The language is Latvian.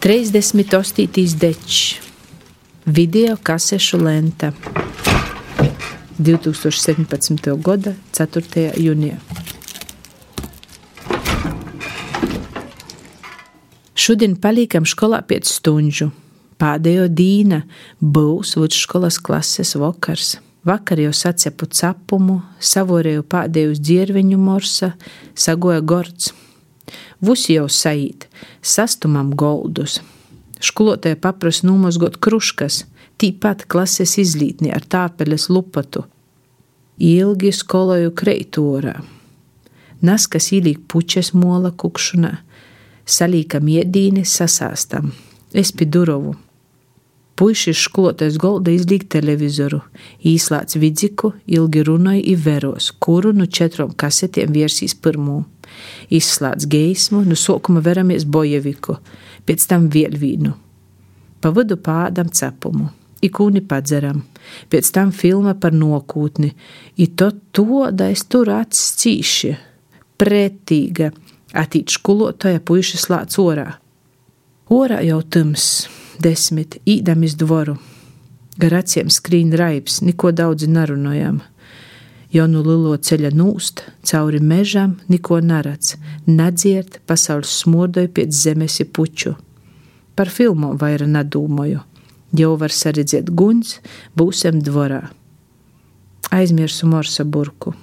30 ostītīs dečs, video kasešu lenta 2017. gada 4. jūnijā. Šodien paliekam skolā pēc stundu. Pēdējo dīna būs vidusskolas klases vakars. Vakar jau sacepu capumu, savorēju pēdējos dzirveņu morsa, sagoja gords. Vusi jau saīt, sastumam goldus. Skolotāja paprasa nomazgot kruškas, tīpat klases izlītni ar tāpeles lupatu. Ilgi skoloju kreitorā. Naskas īlīk puķes mola kukšanā, salīkam iedīni sasāstam. Es pie durovu. Puisis skolotais golda izlīk televizoru, īslāts vidziku, ilgi runāja i veros, kuru nu četrom kasetiem virsīs pirmo izslēdz geismu, no sākuma veramies bojeviku, pēc tam vēl vīnu. Pa vidu pādam cepumu, ikūni padzeram, pēc tam filma par nokūtni, i to todais tur acis cīši, pretīga, atīt skolotāja puiši slāc orā. Orā jau tums, desmit, īdam iz dvoru. Gar acīm skrīn raips, neko daudz nerunājam jo no lilo ceļa nūst, cauri mežam neko neredz, nedzirt, pasaules smodoja pēc zemes puču. Par filmu vaira nedomāju, jau var saredzēt guns, būsim dvorā. Aizmirsu morsa burku.